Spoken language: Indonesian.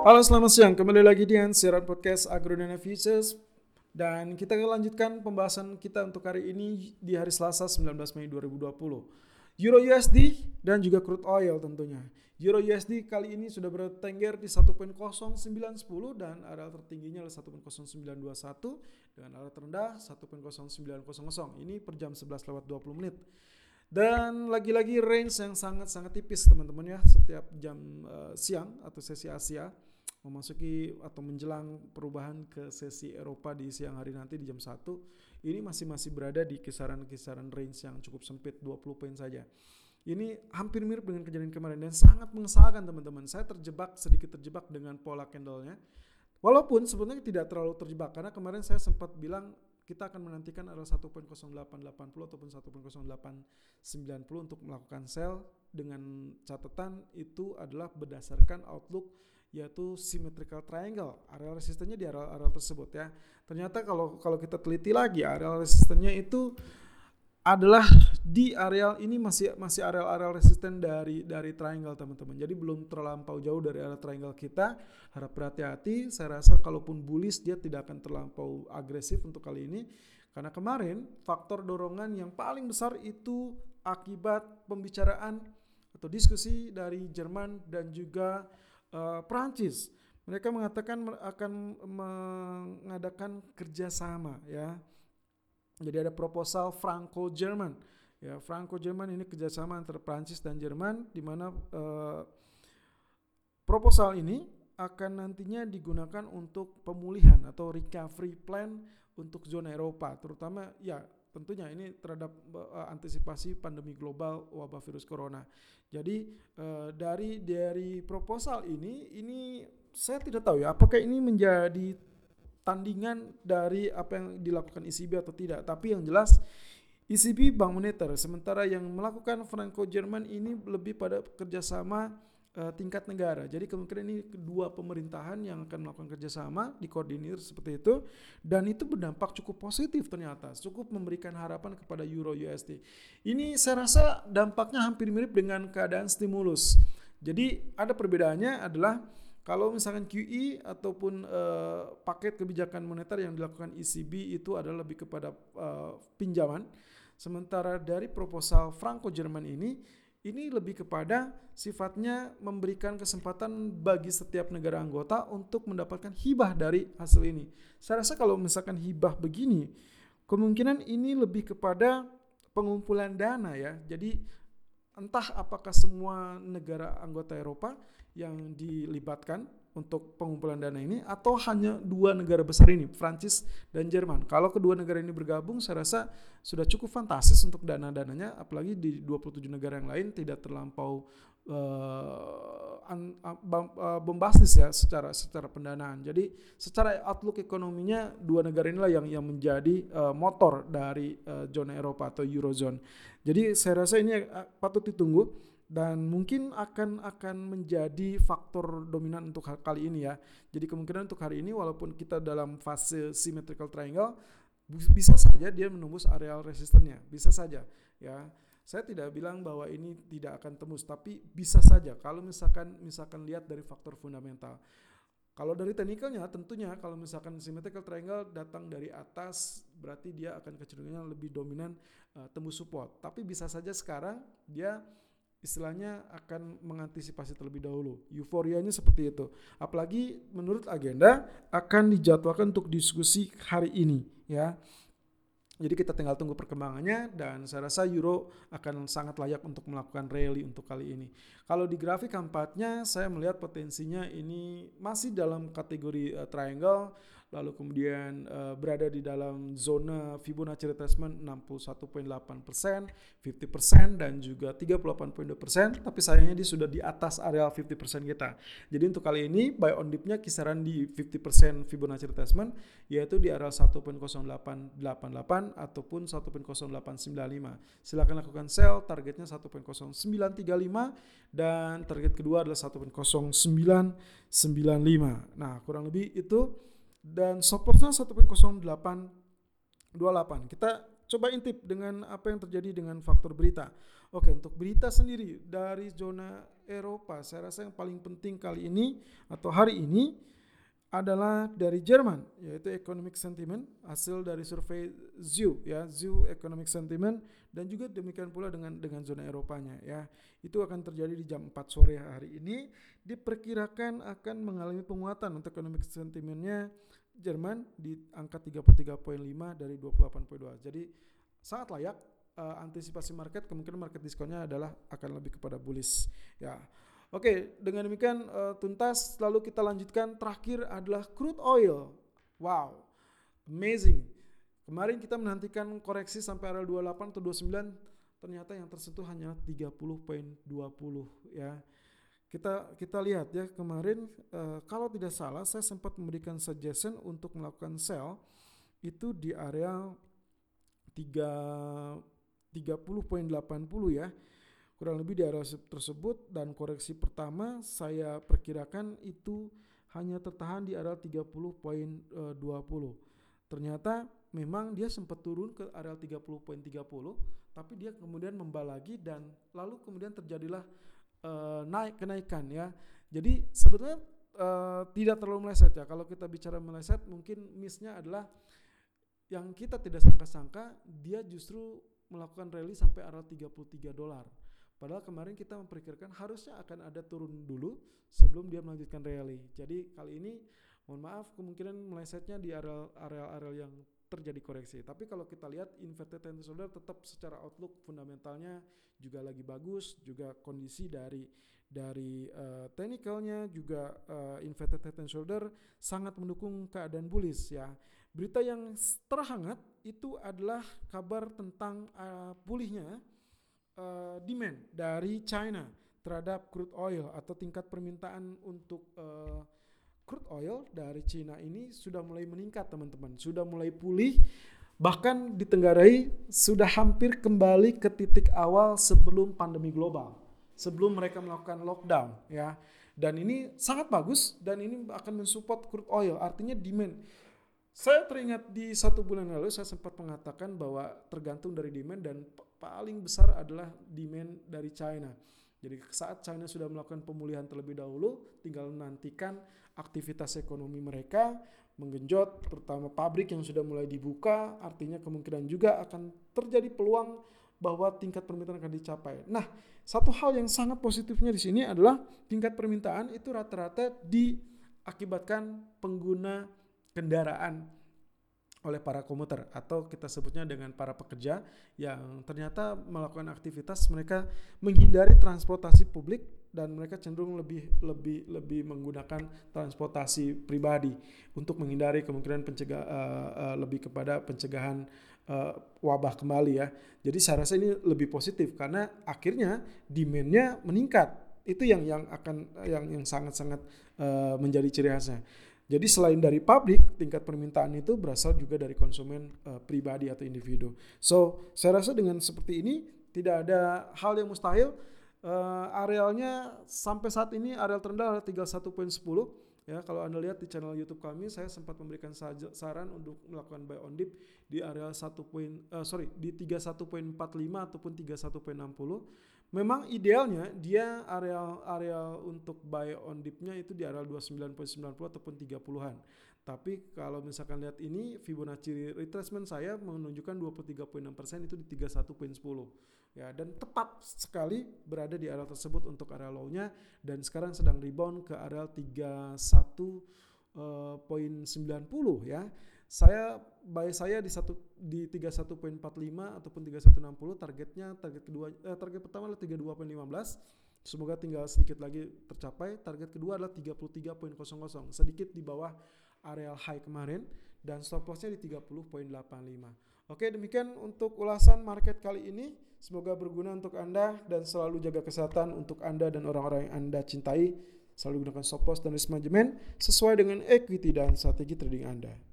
Halo selamat siang, kembali lagi dengan siaran podcast Agrodana Futures dan kita akan lanjutkan pembahasan kita untuk hari ini di hari Selasa 19 Mei 2020. Euro USD dan juga crude oil tentunya. Euro USD kali ini sudah bertengger di 1.0910 dan area tertingginya adalah 1.0921 dengan area terendah 1.0900. Ini per jam 11 lewat 20 menit. Dan lagi-lagi range yang sangat-sangat tipis teman-teman ya setiap jam uh, siang atau sesi Asia memasuki atau menjelang perubahan ke sesi Eropa di siang hari nanti di jam 1 ini masih masih berada di kisaran-kisaran range yang cukup sempit 20 poin saja. Ini hampir mirip dengan kejadian kemarin dan sangat mengesalkan teman-teman. Saya terjebak sedikit terjebak dengan pola candlenya. Walaupun sebenarnya tidak terlalu terjebak karena kemarin saya sempat bilang kita akan menantikan adalah 1.0880 ataupun 1.0890 untuk melakukan sell dengan catatan itu adalah berdasarkan outlook yaitu symmetrical triangle. Area resistennya di area-area tersebut ya. Ternyata kalau kalau kita teliti lagi area resistennya itu adalah di area ini masih masih area-area resisten dari dari triangle teman-teman. Jadi belum terlampau jauh dari area triangle kita. Harap berhati-hati. Saya rasa kalaupun bullish dia tidak akan terlampau agresif untuk kali ini. Karena kemarin faktor dorongan yang paling besar itu akibat pembicaraan atau diskusi dari Jerman dan juga uh, Prancis. Mereka mengatakan akan mengadakan kerjasama ya jadi ada proposal Franco-Jerman. Ya, Franco-Jerman ini kerjasama antara Prancis dan Jerman, di mana uh, proposal ini akan nantinya digunakan untuk pemulihan atau recovery plan untuk zona Eropa, terutama ya tentunya ini terhadap uh, antisipasi pandemi global wabah virus corona. Jadi uh, dari dari proposal ini ini saya tidak tahu ya apakah ini menjadi tandingan dari apa yang dilakukan ECB atau tidak. Tapi yang jelas ECB Bank Moneter, sementara yang melakukan Franco Jerman ini lebih pada kerjasama uh, tingkat negara. Jadi kemungkinan ini kedua pemerintahan yang akan melakukan kerjasama dikoordinir seperti itu dan itu berdampak cukup positif ternyata, cukup memberikan harapan kepada Euro USD. Ini saya rasa dampaknya hampir mirip dengan keadaan stimulus. Jadi ada perbedaannya adalah kalau misalkan QE ataupun uh, paket kebijakan moneter yang dilakukan ECB itu adalah lebih kepada uh, pinjaman, sementara dari proposal Franco Jerman ini ini lebih kepada sifatnya memberikan kesempatan bagi setiap negara anggota untuk mendapatkan hibah dari hasil ini. Saya rasa kalau misalkan hibah begini, kemungkinan ini lebih kepada pengumpulan dana ya. Jadi entah apakah semua negara anggota Eropa yang dilibatkan untuk pengumpulan dana ini atau hanya dua negara besar ini, Prancis dan Jerman. Kalau kedua negara ini bergabung, saya rasa sudah cukup fantastis untuk dana-dananya, apalagi di 27 negara yang lain tidak terlampau uh, uh, bombastis ya secara secara pendanaan. Jadi secara outlook ekonominya dua negara inilah yang yang menjadi uh, motor dari uh, zona Eropa atau Eurozone. Jadi saya rasa ini patut ditunggu dan mungkin akan akan menjadi faktor dominan untuk kali ini ya. Jadi kemungkinan untuk hari ini walaupun kita dalam fase symmetrical triangle bisa saja dia menembus areal resistennya, bisa saja ya. Saya tidak bilang bahwa ini tidak akan tembus, tapi bisa saja kalau misalkan misalkan lihat dari faktor fundamental. Kalau dari teknikalnya tentunya kalau misalkan symmetrical triangle datang dari atas berarti dia akan kecenderungannya lebih dominan uh, tembus support. Tapi bisa saja sekarang dia istilahnya akan mengantisipasi terlebih dahulu. Euforianya seperti itu. Apalagi menurut agenda akan dijadwalkan untuk diskusi hari ini ya. Jadi kita tinggal tunggu perkembangannya dan saya rasa euro akan sangat layak untuk melakukan rally untuk kali ini. Kalau di grafik keempatnya saya melihat potensinya ini masih dalam kategori uh, triangle lalu kemudian uh, berada di dalam zona Fibonacci retracement 61.8 persen, 50 persen dan juga 38.2 persen. Tapi sayangnya dia sudah di atas area 50 persen kita. Jadi untuk kali ini buy on dipnya kisaran di 50 persen Fibonacci retracement yaitu di area 1.0888 ataupun 1.0895. Silakan lakukan sell, targetnya 1.0935 dan target kedua adalah 1.0995. Nah kurang lebih itu dan stop lossnya 1.0828 kita coba intip dengan apa yang terjadi dengan faktor berita. Oke, untuk berita sendiri dari zona Eropa, saya rasa yang paling penting kali ini atau hari ini adalah dari Jerman yaitu economic sentiment hasil dari survei ZEW ya ZEW economic sentiment dan juga demikian pula dengan dengan zona Eropanya ya. Itu akan terjadi di jam 4 sore hari ini diperkirakan akan mengalami penguatan untuk economic sentimentnya Jerman di angka 33.5 dari 28.2 jadi sangat layak uh, antisipasi market kemungkinan market diskonnya adalah akan lebih kepada bullish ya Oke, dengan demikian uh, tuntas lalu kita lanjutkan terakhir adalah crude oil. Wow. Amazing. Kemarin kita menantikan koreksi sampai area 28 atau 29 ternyata yang tersentuh hanya 30.20 ya. Kita kita lihat ya kemarin uh, kalau tidak salah saya sempat memberikan suggestion untuk melakukan sell itu di area 3 30.80 ya kurang lebih di area tersebut dan koreksi pertama saya perkirakan itu hanya tertahan di area 30.20. Ternyata memang dia sempat turun ke area 30.30 tapi dia kemudian membal lagi dan lalu kemudian terjadilah uh, naik kenaikan ya. Jadi sebetulnya uh, tidak terlalu meleset ya. Kalau kita bicara meleset mungkin missnya adalah yang kita tidak sangka-sangka dia justru melakukan rally sampai area 33 dolar. Padahal kemarin kita memperkirakan harusnya akan ada turun dulu sebelum dia melanjutkan rally. Jadi kali ini mohon maaf kemungkinan melesetnya di area-area yang terjadi koreksi. Tapi kalau kita lihat inverted tendency shoulder tetap secara outlook fundamentalnya juga lagi bagus, juga kondisi dari dari uh, technicalnya juga uh, inverted and shoulder sangat mendukung keadaan bullish ya. Berita yang terhangat itu adalah kabar tentang uh, pulihnya uh, demand dari China terhadap crude oil atau tingkat permintaan untuk uh, crude oil dari China ini sudah mulai meningkat teman-teman, sudah mulai pulih bahkan ditenggarai sudah hampir kembali ke titik awal sebelum pandemi global, sebelum mereka melakukan lockdown ya. Dan ini sangat bagus dan ini akan mensupport crude oil, artinya demand saya teringat di satu bulan lalu saya sempat mengatakan bahwa tergantung dari demand dan paling besar adalah demand dari China. Jadi saat China sudah melakukan pemulihan terlebih dahulu, tinggal menantikan aktivitas ekonomi mereka menggenjot, terutama pabrik yang sudah mulai dibuka, artinya kemungkinan juga akan terjadi peluang bahwa tingkat permintaan akan dicapai. Nah, satu hal yang sangat positifnya di sini adalah tingkat permintaan itu rata-rata diakibatkan pengguna kendaraan oleh para komuter atau kita sebutnya dengan para pekerja yang ternyata melakukan aktivitas mereka menghindari transportasi publik dan mereka cenderung lebih lebih lebih menggunakan transportasi pribadi untuk menghindari kemungkinan pencegah uh, uh, lebih kepada pencegahan uh, wabah kembali ya. Jadi saya rasa ini lebih positif karena akhirnya demandnya meningkat itu yang yang akan yang yang sangat sangat uh, menjadi ciri khasnya. Jadi selain dari pabrik, tingkat permintaan itu berasal juga dari konsumen uh, pribadi atau individu. So, saya rasa dengan seperti ini tidak ada hal yang mustahil. Uh, arealnya sampai saat ini areal terendah adalah 31.10 ya kalau anda lihat di channel YouTube kami saya sempat memberikan saran untuk melakukan buy on dip di area 1 poin uh, sorry di 31.45 ataupun 31.60 Memang idealnya dia area area untuk buy on dipnya itu di area 29.90 ataupun 30-an. Tapi kalau misalkan lihat ini Fibonacci retracement saya menunjukkan 23.6% itu di 31.10 ya dan tepat sekali berada di area tersebut untuk area low-nya dan sekarang sedang rebound ke area 31.90 uh, ya saya buy saya di satu di 31.45 ataupun 3160 targetnya target kedua eh, target pertama adalah 32.15 semoga tinggal sedikit lagi tercapai. Target kedua adalah 33.00 sedikit di bawah areal high kemarin dan stop lossnya di 30.85 oke demikian untuk ulasan market kali ini. Semoga berguna untuk anda dan selalu jaga kesehatan untuk anda dan orang-orang yang anda cintai. Selalu gunakan stop loss dan risk management sesuai dengan equity dan strategi trading anda